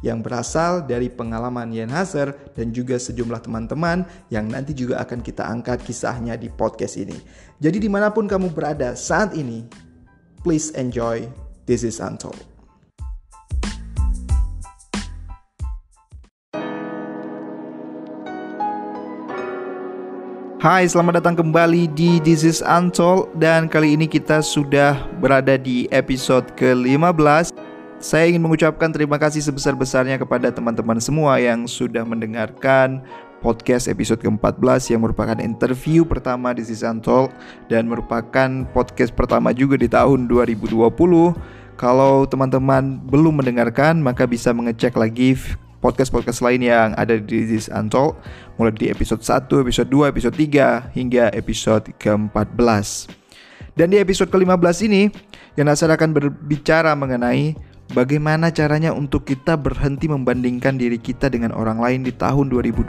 yang berasal dari pengalaman Yen Hazer dan juga sejumlah teman-teman yang nanti juga akan kita angkat kisahnya di podcast ini. Jadi di mana pun kamu berada saat ini, please enjoy This is Untold. Hai, selamat datang kembali di This is Untold dan kali ini kita sudah berada di episode ke-15 saya ingin mengucapkan terima kasih sebesar-besarnya kepada teman-teman semua yang sudah mendengarkan podcast episode ke-14 yang merupakan interview pertama di Season Talk dan merupakan podcast pertama juga di tahun 2020. Kalau teman-teman belum mendengarkan, maka bisa mengecek lagi podcast-podcast lain yang ada di This Untold mulai di episode 1, episode 2, episode 3 hingga episode ke-14. Dan di episode ke-15 ini, yang saya akan berbicara mengenai Bagaimana caranya untuk kita berhenti membandingkan diri kita dengan orang lain di tahun 2020?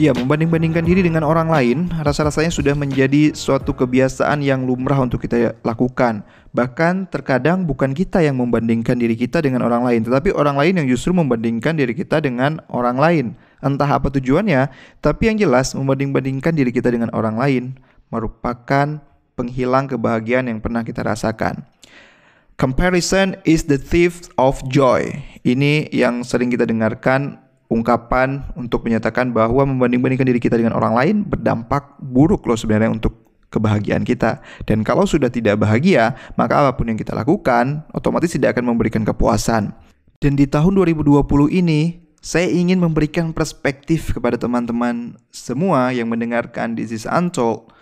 Ya, membanding-bandingkan diri dengan orang lain rasa-rasanya sudah menjadi suatu kebiasaan yang lumrah untuk kita lakukan. Bahkan terkadang bukan kita yang membandingkan diri kita dengan orang lain, tetapi orang lain yang justru membandingkan diri kita dengan orang lain. Entah apa tujuannya, tapi yang jelas membanding-bandingkan diri kita dengan orang lain merupakan penghilang kebahagiaan yang pernah kita rasakan. Comparison is the thief of joy. Ini yang sering kita dengarkan ungkapan untuk menyatakan bahwa membanding-bandingkan diri kita dengan orang lain berdampak buruk loh sebenarnya untuk kebahagiaan kita. Dan kalau sudah tidak bahagia, maka apa pun yang kita lakukan otomatis tidak akan memberikan kepuasan. Dan di tahun 2020 ini, saya ingin memberikan perspektif kepada teman-teman semua yang mendengarkan This is Untold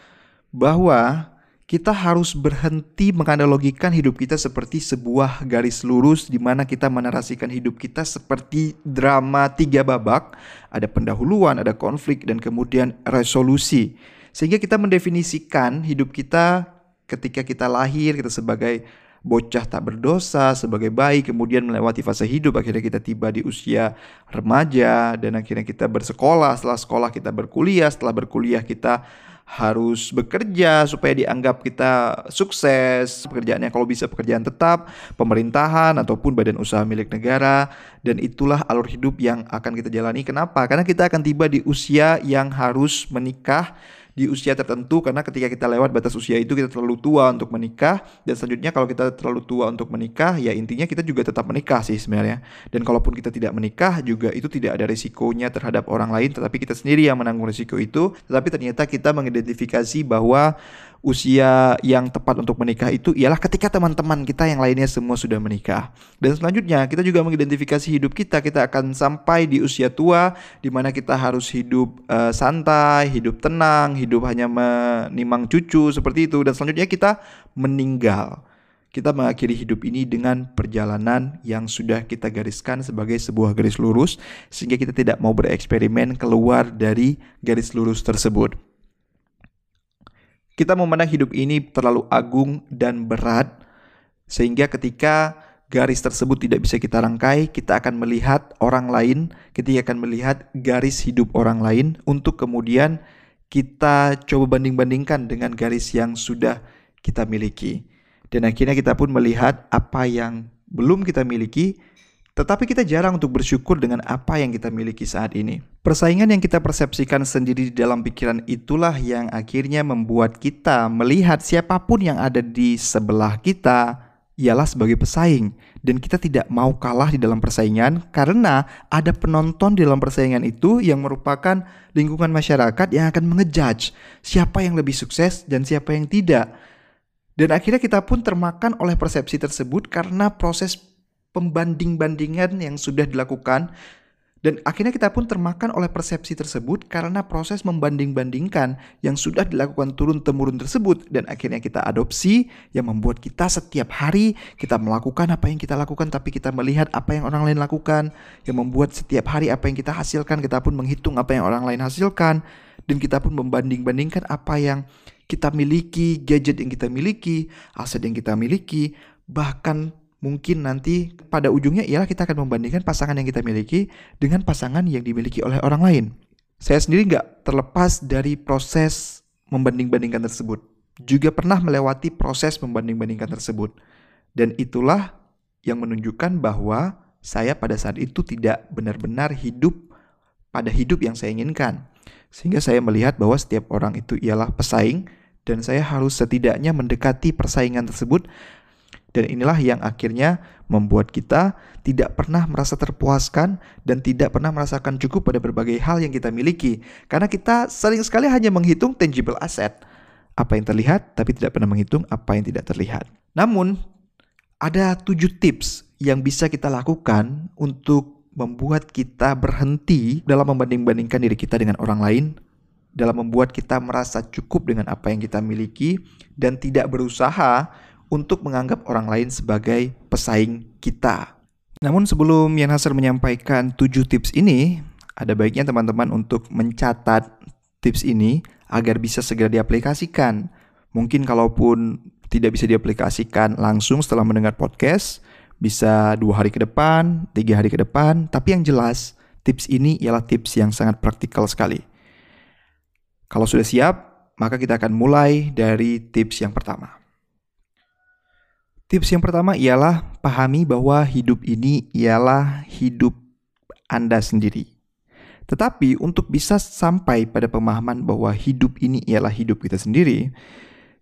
bahwa kita harus berhenti menganalogikan hidup kita seperti sebuah garis lurus di mana kita menarasikan hidup kita seperti drama tiga babak, ada pendahuluan, ada konflik dan kemudian resolusi. Sehingga kita mendefinisikan hidup kita ketika kita lahir kita sebagai bocah tak berdosa, sebagai baik, kemudian melewati fase hidup, akhirnya kita tiba di usia remaja, dan akhirnya kita bersekolah, setelah sekolah kita berkuliah, setelah berkuliah kita harus bekerja supaya dianggap kita sukses pekerjaannya kalau bisa pekerjaan tetap pemerintahan ataupun badan usaha milik negara dan itulah alur hidup yang akan kita jalani. Kenapa? Karena kita akan tiba di usia yang harus menikah di usia tertentu karena ketika kita lewat batas usia itu kita terlalu tua untuk menikah dan selanjutnya kalau kita terlalu tua untuk menikah ya intinya kita juga tetap menikah sih sebenarnya. Dan kalaupun kita tidak menikah juga itu tidak ada risikonya terhadap orang lain tetapi kita sendiri yang menanggung risiko itu. Tetapi ternyata kita mengidentifikasi bahwa usia yang tepat untuk menikah itu ialah ketika teman-teman kita yang lainnya semua sudah menikah. Dan selanjutnya kita juga mengidentifikasi hidup kita. Kita akan sampai di usia tua di mana kita harus hidup uh, santai, hidup tenang, hidup hanya menimang cucu seperti itu dan selanjutnya kita meninggal. Kita mengakhiri hidup ini dengan perjalanan yang sudah kita gariskan sebagai sebuah garis lurus sehingga kita tidak mau bereksperimen keluar dari garis lurus tersebut. Kita memandang hidup ini terlalu agung dan berat, sehingga ketika garis tersebut tidak bisa kita rangkai, kita akan melihat orang lain, kita akan melihat garis hidup orang lain untuk kemudian kita coba banding-bandingkan dengan garis yang sudah kita miliki. Dan akhirnya kita pun melihat apa yang belum kita miliki tetapi kita jarang untuk bersyukur dengan apa yang kita miliki saat ini. Persaingan yang kita persepsikan sendiri di dalam pikiran itulah yang akhirnya membuat kita melihat siapa pun yang ada di sebelah kita ialah sebagai pesaing dan kita tidak mau kalah di dalam persaingan karena ada penonton di dalam persaingan itu yang merupakan lingkungan masyarakat yang akan mengejudge siapa yang lebih sukses dan siapa yang tidak. Dan akhirnya kita pun termakan oleh persepsi tersebut karena proses pembanding-bandingan yang sudah dilakukan. Dan akhirnya kita pun termakan oleh persepsi tersebut karena proses membanding-bandingkan yang sudah dilakukan turun-temurun tersebut. Dan akhirnya kita adopsi yang membuat kita setiap hari kita melakukan apa yang kita lakukan tapi kita melihat apa yang orang lain lakukan. Yang membuat setiap hari apa yang kita hasilkan kita pun menghitung apa yang orang lain hasilkan. Dan kita pun membanding-bandingkan apa yang kita miliki, gadget yang kita miliki, aset yang kita miliki, bahkan mungkin nanti pada ujungnya ialah kita akan membandingkan pasangan yang kita miliki dengan pasangan yang dimiliki oleh orang lain. Saya sendiri nggak terlepas dari proses membanding-bandingkan tersebut. Juga pernah melewati proses membanding-bandingkan tersebut. Dan itulah yang menunjukkan bahwa saya pada saat itu tidak benar-benar hidup pada hidup yang saya inginkan. Sehingga saya melihat bahwa setiap orang itu ialah pesaing dan saya harus setidaknya mendekati persaingan tersebut dan inilah yang akhirnya membuat kita tidak pernah merasa terpuaskan dan tidak pernah merasakan cukup pada berbagai hal yang kita miliki. Karena kita sering sekali hanya menghitung tangible asset. Apa yang terlihat tapi tidak pernah menghitung apa yang tidak terlihat. Namun, ada tujuh tips yang bisa kita lakukan untuk membuat kita berhenti dalam membanding-bandingkan diri kita dengan orang lain dalam membuat kita merasa cukup dengan apa yang kita miliki dan tidak berusaha untuk menganggap orang lain sebagai pesaing kita. Namun sebelum Yan Hasser menyampaikan 7 tips ini, ada baiknya teman-teman untuk mencatat tips ini agar bisa segera diaplikasikan. Mungkin kalaupun tidak bisa diaplikasikan langsung setelah mendengar podcast, bisa dua hari ke depan, tiga hari ke depan, tapi yang jelas tips ini ialah tips yang sangat praktikal sekali. Kalau sudah siap, maka kita akan mulai dari tips yang pertama. Tips yang pertama ialah pahami bahwa hidup ini ialah hidup Anda sendiri. Tetapi untuk bisa sampai pada pemahaman bahwa hidup ini ialah hidup kita sendiri,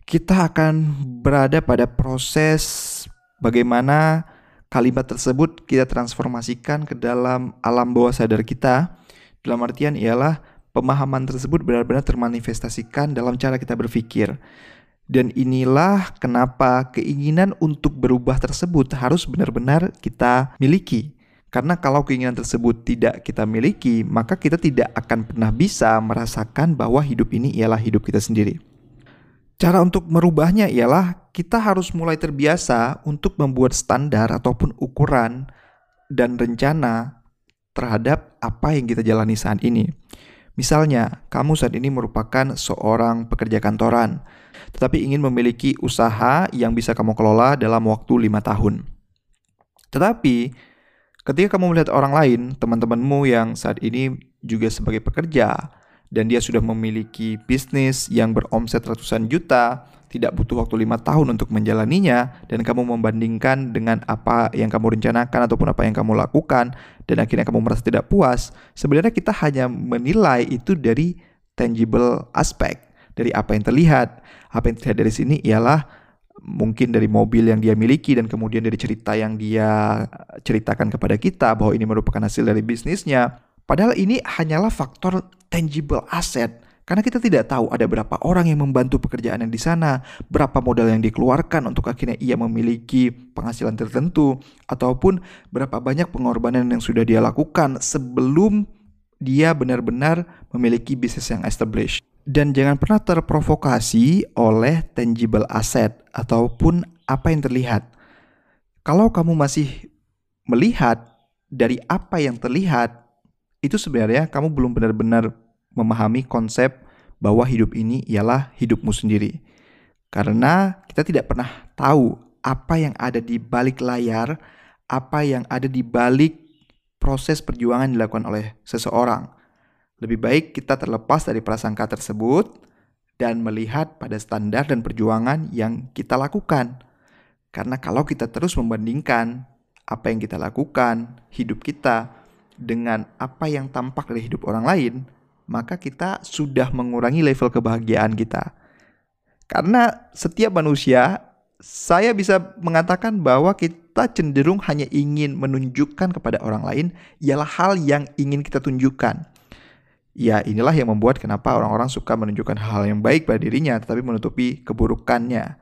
kita akan berada pada proses bagaimana kalimat tersebut kita transformasikan ke dalam alam bawah sadar kita. Dalam artian ialah pemahaman tersebut benar-benar termanifestasikan dalam cara kita berpikir. Dan inilah kenapa keinginan untuk berubah tersebut harus benar-benar kita miliki. Karena kalau keinginan tersebut tidak kita miliki, maka kita tidak akan pernah bisa merasakan bahwa hidup ini ialah hidup kita sendiri. Cara untuk merubahnya ialah kita harus mulai terbiasa untuk membuat standar ataupun ukuran dan rencana terhadap apa yang kita jalani saat ini. Misalnya, kamu saat ini merupakan seorang pekerja kantoran tetapi ingin memiliki usaha yang bisa kamu kelola dalam waktu lima tahun. Tetapi ketika kamu melihat orang lain, teman-temanmu yang saat ini juga sebagai pekerja, dan dia sudah memiliki bisnis yang beromset ratusan juta, tidak butuh waktu lima tahun untuk menjalaninya, dan kamu membandingkan dengan apa yang kamu rencanakan ataupun apa yang kamu lakukan, dan akhirnya kamu merasa tidak puas, sebenarnya kita hanya menilai itu dari tangible aspek dari apa yang terlihat. Apa yang terlihat dari sini ialah mungkin dari mobil yang dia miliki dan kemudian dari cerita yang dia ceritakan kepada kita bahwa ini merupakan hasil dari bisnisnya. Padahal ini hanyalah faktor tangible asset. Karena kita tidak tahu ada berapa orang yang membantu pekerjaan yang di sana, berapa modal yang dikeluarkan untuk akhirnya ia memiliki penghasilan tertentu, ataupun berapa banyak pengorbanan yang sudah dia lakukan sebelum dia benar-benar memiliki bisnis yang established. Dan jangan pernah terprovokasi oleh tangible asset ataupun apa yang terlihat. Kalau kamu masih melihat dari apa yang terlihat, itu sebenarnya kamu belum benar-benar memahami konsep bahwa hidup ini ialah hidupmu sendiri. Karena kita tidak pernah tahu apa yang ada di balik layar, apa yang ada di balik proses perjuangan dilakukan oleh seseorang. Lebih baik kita terlepas dari prasangka tersebut dan melihat pada standar dan perjuangan yang kita lakukan. Karena kalau kita terus membandingkan apa yang kita lakukan, hidup kita, dengan apa yang tampak dari hidup orang lain, maka kita sudah mengurangi level kebahagiaan kita. Karena setiap manusia, saya bisa mengatakan bahwa kita cenderung hanya ingin menunjukkan kepada orang lain ialah hal yang ingin kita tunjukkan. Ya inilah yang membuat kenapa orang-orang suka menunjukkan hal yang baik pada dirinya tetapi menutupi keburukannya.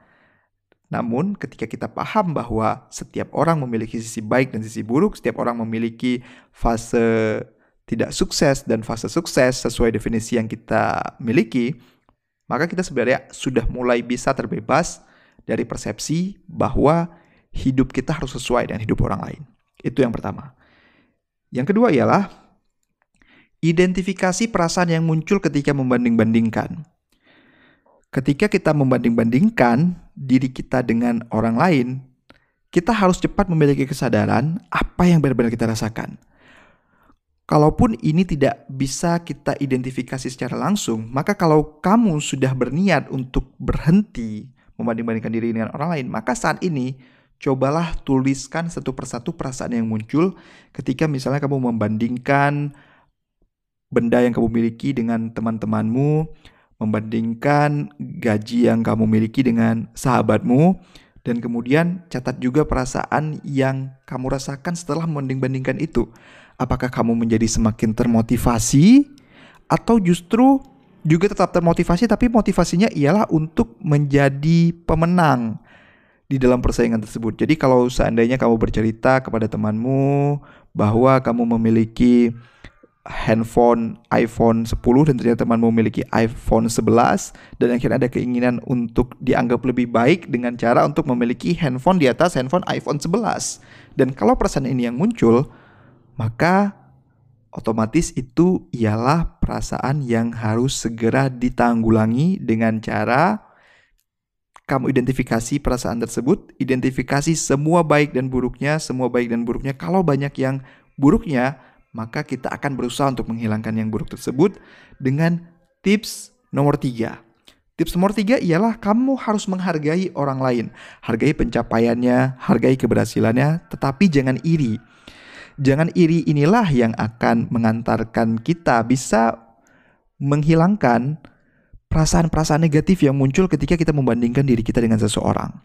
Namun ketika kita paham bahwa setiap orang memiliki sisi baik dan sisi buruk, setiap orang memiliki fase tidak sukses dan fase sukses sesuai definisi yang kita miliki, maka kita sebenarnya sudah mulai bisa terbebas dari persepsi bahwa hidup kita harus sesuai dengan hidup orang lain. Itu yang pertama. Yang kedua ialah identifikasi perasaan yang muncul ketika membanding-bandingkan. Ketika kita membanding-bandingkan diri kita dengan orang lain, kita harus cepat memiliki kesadaran apa yang benar-benar kita rasakan. Kalaupun ini tidak bisa kita identifikasi secara langsung, maka kalau kamu sudah berniat untuk berhenti membanding-bandingkan diri dengan orang lain, maka saat ini cobalah tuliskan satu persatu perasaan yang muncul ketika misalnya kamu membandingkan benda yang kamu miliki dengan teman-temanmu, membandingkan gaji yang kamu miliki dengan sahabatmu, dan kemudian catat juga perasaan yang kamu rasakan setelah membanding-bandingkan itu apakah kamu menjadi semakin termotivasi atau justru juga tetap termotivasi tapi motivasinya ialah untuk menjadi pemenang di dalam persaingan tersebut. Jadi kalau seandainya kamu bercerita kepada temanmu bahwa kamu memiliki handphone iPhone 10 dan ternyata temanmu memiliki iPhone 11 dan akhirnya ada keinginan untuk dianggap lebih baik dengan cara untuk memiliki handphone di atas handphone iPhone 11. Dan kalau perasaan ini yang muncul, maka otomatis itu ialah perasaan yang harus segera ditanggulangi dengan cara kamu identifikasi perasaan tersebut, identifikasi semua baik dan buruknya, semua baik dan buruknya. Kalau banyak yang buruknya, maka kita akan berusaha untuk menghilangkan yang buruk tersebut dengan tips nomor tiga. Tips nomor tiga ialah kamu harus menghargai orang lain. Hargai pencapaiannya, hargai keberhasilannya, tetapi jangan iri. Jangan iri inilah yang akan mengantarkan kita bisa menghilangkan perasaan-perasaan negatif yang muncul ketika kita membandingkan diri kita dengan seseorang.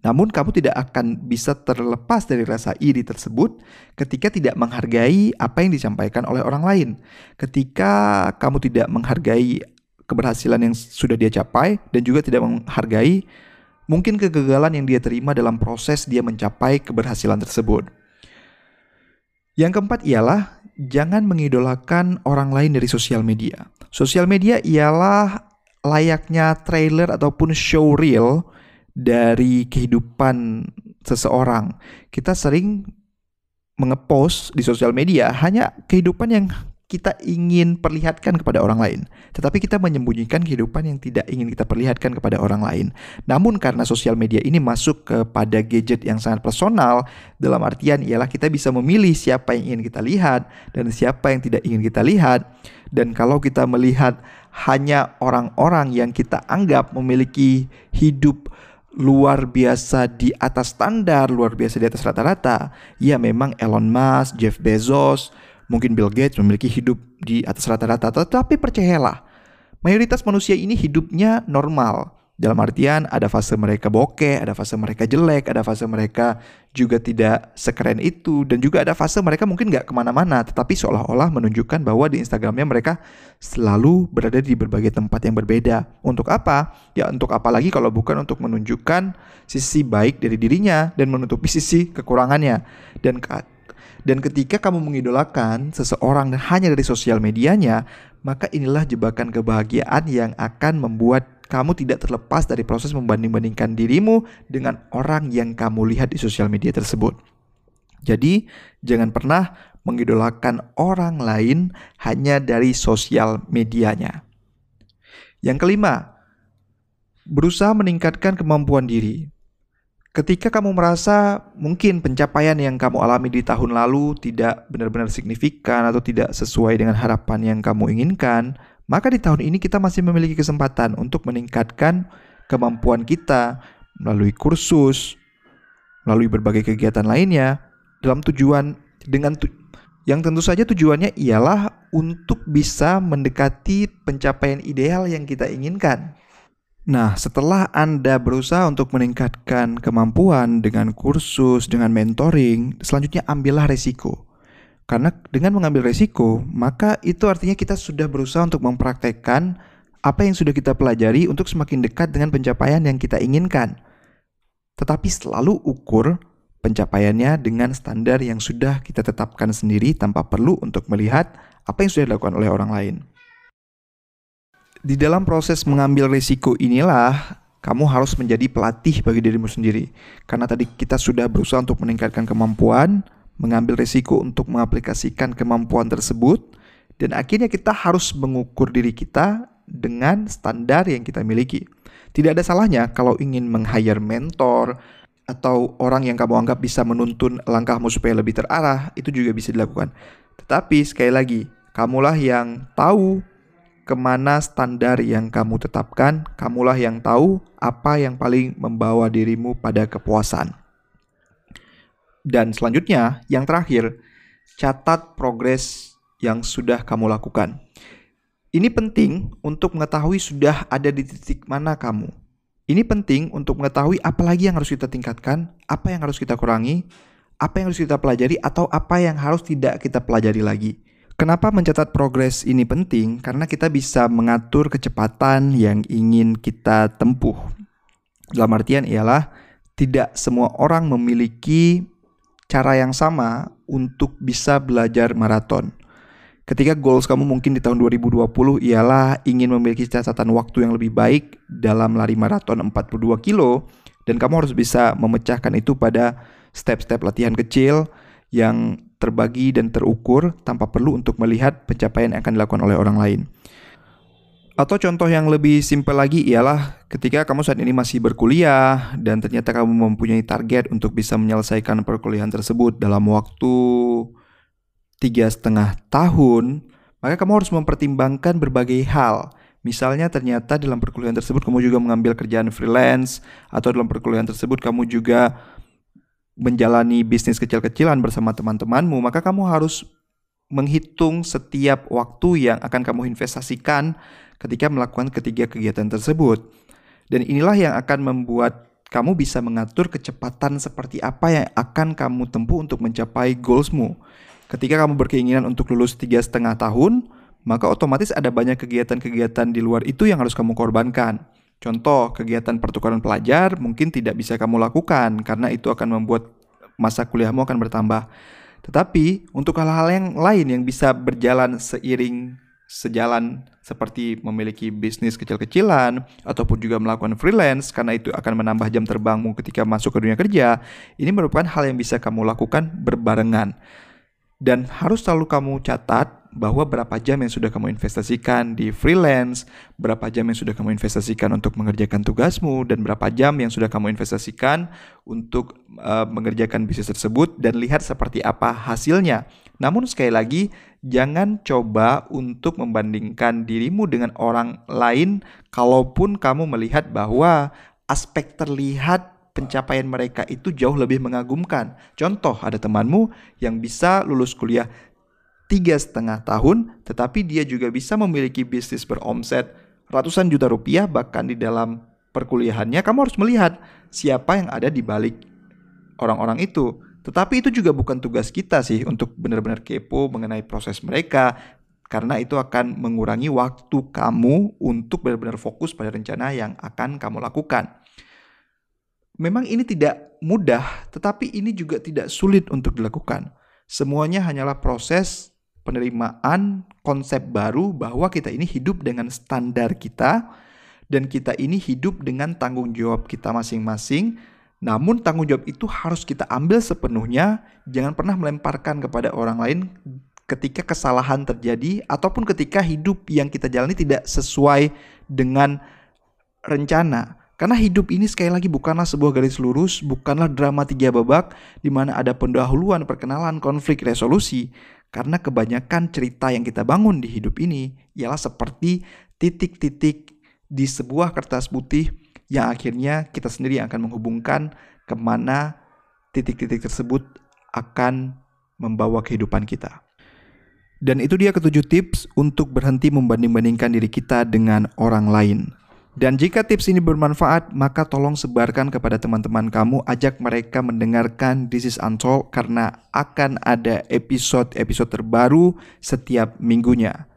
Namun kamu tidak akan bisa terlepas dari rasa iri tersebut ketika tidak menghargai apa yang disampaikan oleh orang lain. Ketika kamu tidak menghargai keberhasilan yang sudah dia capai dan juga tidak menghargai mungkin kegagalan yang dia terima dalam proses dia mencapai keberhasilan tersebut. Yang keempat ialah jangan mengidolakan orang lain dari sosial media. Sosial media ialah layaknya trailer ataupun show reel dari kehidupan seseorang. Kita sering mengepost di sosial media hanya kehidupan yang kita ingin perlihatkan kepada orang lain, tetapi kita menyembunyikan kehidupan yang tidak ingin kita perlihatkan kepada orang lain. Namun karena sosial media ini masuk kepada gadget yang sangat personal, dalam artian ialah kita bisa memilih siapa yang ingin kita lihat dan siapa yang tidak ingin kita lihat. Dan kalau kita melihat hanya orang-orang yang kita anggap memiliki hidup luar biasa di atas standar, luar biasa di atas rata-rata, ya memang Elon Musk, Jeff Bezos, Mungkin Bill Gates memiliki hidup di atas rata-rata, tetapi percayalah, mayoritas manusia ini hidupnya normal. Dalam artian ada fase mereka bokeh, ada fase mereka jelek, ada fase mereka juga tidak sekeren itu, dan juga ada fase mereka mungkin nggak ke mana-mana, tetapi seolah-olah menunjukkan bahwa di Instagramnya mereka selalu berada di berbagai tempat yang berbeda. Untuk apa? Ya untuk apa lagi kalau bukan untuk menunjukkan sisi baik dari dirinya dan menutupi sisi kekurangannya. Dan dan ketika kamu mengidolakan seseorang hanya dari sosial medianya, maka inilah jebakan kebahagiaan yang akan membuat kamu tidak terlepas dari proses membanding-bandingkan dirimu dengan orang yang kamu lihat di sosial media tersebut. Jadi, jangan pernah mengidolakan orang lain hanya dari sosial medianya. Yang kelima, berusaha meningkatkan kemampuan diri. Ketika kamu merasa mungkin pencapaian yang kamu alami di tahun lalu tidak benar-benar signifikan atau tidak sesuai dengan harapan yang kamu inginkan, maka di tahun ini kita masih memiliki kesempatan untuk meningkatkan kemampuan kita melalui kursus, melalui berbagai kegiatan lainnya dalam tujuan dengan tu yang tentu saja tujuannya ialah untuk bisa mendekati pencapaian ideal yang kita inginkan. Nah, setelah Anda berusaha untuk meningkatkan kemampuan dengan kursus, dengan mentoring, selanjutnya ambillah resiko. Karena dengan mengambil resiko, maka itu artinya kita sudah berusaha untuk mempraktekkan apa yang sudah kita pelajari untuk semakin dekat dengan pencapaian yang kita inginkan. Tetapi selalu ukur pencapaiannya dengan standar yang sudah kita tetapkan sendiri tanpa perlu untuk melihat apa yang sudah dilakukan oleh orang lain. Di dalam proses mengambil risiko inilah kamu harus menjadi pelatih bagi dirimu sendiri. Karena tadi kita sudah berusaha untuk meningkatkan kemampuan, mengambil risiko untuk mengaplikasikan kemampuan tersebut, dan akhirnya kita harus mengukur diri kita dengan standar yang kita miliki. Tidak ada salahnya kalau ingin meng-hire mentor, atau orang yang kamu anggap bisa menuntun langkahmu supaya lebih terarah, itu juga bisa dilakukan. Tetapi sekali lagi, kamulah yang tahu ke mana standar yang kamu tetapkan, kamulah yang tahu apa yang paling membawa dirimu pada kepuasan. Dan selanjutnya, yang terakhir, catat progres yang sudah kamu lakukan. Ini penting untuk mengetahui sudah ada di titik mana kamu. Ini penting untuk mengetahui apa lagi yang harus kita tingkatkan, apa yang harus kita kurangi, apa yang harus kita pelajari, atau apa yang harus tidak kita pelajari lagi. Kenapa mencatat progres ini penting? Karena kita bisa mengatur kecepatan yang ingin kita tempuh. Dalam artian ialah tidak semua orang memiliki cara yang sama untuk bisa belajar maraton. Ketika goals kamu mungkin di tahun 2020 ialah ingin memiliki catatan waktu yang lebih baik dalam lari maraton 42 kilo dan kamu harus bisa memecahkan itu pada step-step latihan kecil yang terbagi dan terukur tanpa perlu untuk melihat pencapaian yang akan dilakukan oleh orang lain. Atau contoh yang lebih simpel lagi ialah ketika kamu saat ini masih berkuliah dan ternyata kamu mempunyai target untuk bisa menyelesaikan perkuliahan tersebut dalam waktu tiga setengah tahun, maka kamu harus mempertimbangkan berbagai hal. Misalnya ternyata dalam perkuliahan tersebut kamu juga mengambil kerjaan freelance atau dalam perkuliahan tersebut kamu juga menjalani bisnis kecil-kecilan bersama teman-temanmu, maka kamu harus menghitung setiap waktu yang akan kamu investasikan ketika melakukan ketiga kegiatan tersebut. Dan inilah yang akan membuat kamu bisa mengatur kecepatan seperti apa yang akan kamu tempuh untuk mencapai goalsmu. Ketika kamu berkeinginan untuk lulus tiga setengah tahun, maka otomatis ada banyak kegiatan-kegiatan di luar itu yang harus kamu korbankan. Contoh, kegiatan pertukaran pelajar mungkin tidak bisa kamu lakukan karena itu akan membuat masa kuliahmu akan bertambah. Tetapi untuk hal-hal yang lain yang bisa berjalan seiring sejalan seperti memiliki bisnis kecil-kecilan ataupun juga melakukan freelance karena itu akan menambah jam terbangmu ketika masuk ke dunia kerja, ini merupakan hal yang bisa kamu lakukan berbarengan. Dan harus selalu kamu catat bahwa berapa jam yang sudah kamu investasikan di freelance, berapa jam yang sudah kamu investasikan untuk mengerjakan tugasmu, dan berapa jam yang sudah kamu investasikan untuk uh, mengerjakan bisnis tersebut, dan lihat seperti apa hasilnya. Namun, sekali lagi, jangan coba untuk membandingkan dirimu dengan orang lain, kalaupun kamu melihat bahwa aspek terlihat pencapaian mereka itu jauh lebih mengagumkan. Contoh, ada temanmu yang bisa lulus kuliah tiga setengah tahun, tetapi dia juga bisa memiliki bisnis beromset ratusan juta rupiah bahkan di dalam perkuliahannya. Kamu harus melihat siapa yang ada di balik orang-orang itu. Tetapi itu juga bukan tugas kita sih untuk benar-benar kepo mengenai proses mereka, karena itu akan mengurangi waktu kamu untuk benar-benar fokus pada rencana yang akan kamu lakukan. Memang ini tidak mudah, tetapi ini juga tidak sulit untuk dilakukan. Semuanya hanyalah proses penerimaan konsep baru bahwa kita ini hidup dengan standar kita dan kita ini hidup dengan tanggung jawab kita masing-masing. Namun tanggung jawab itu harus kita ambil sepenuhnya, jangan pernah melemparkan kepada orang lain ketika kesalahan terjadi ataupun ketika hidup yang kita jalani tidak sesuai dengan rencana. Karena hidup ini sekali lagi bukanlah sebuah garis lurus, bukanlah drama tiga babak di mana ada pendahuluan, perkenalan, konflik, resolusi. Karena kebanyakan cerita yang kita bangun di hidup ini ialah seperti titik-titik di sebuah kertas putih yang akhirnya kita sendiri akan menghubungkan ke mana titik-titik tersebut akan membawa kehidupan kita. Dan itu dia ketujuh tips untuk berhenti membanding-bandingkan diri kita dengan orang lain. Dan jika tips ini bermanfaat, maka tolong sebarkan kepada teman-teman kamu, ajak mereka mendengarkan This is Untold karena akan ada episode-episode terbaru setiap minggunya.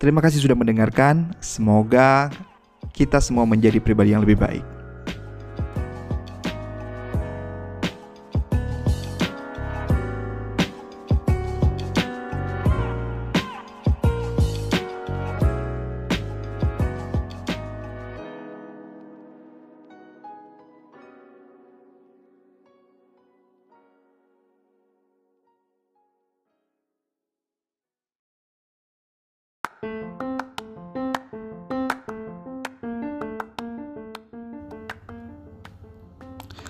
Terima kasih sudah mendengarkan. Semoga kita semua menjadi pribadi yang lebih baik.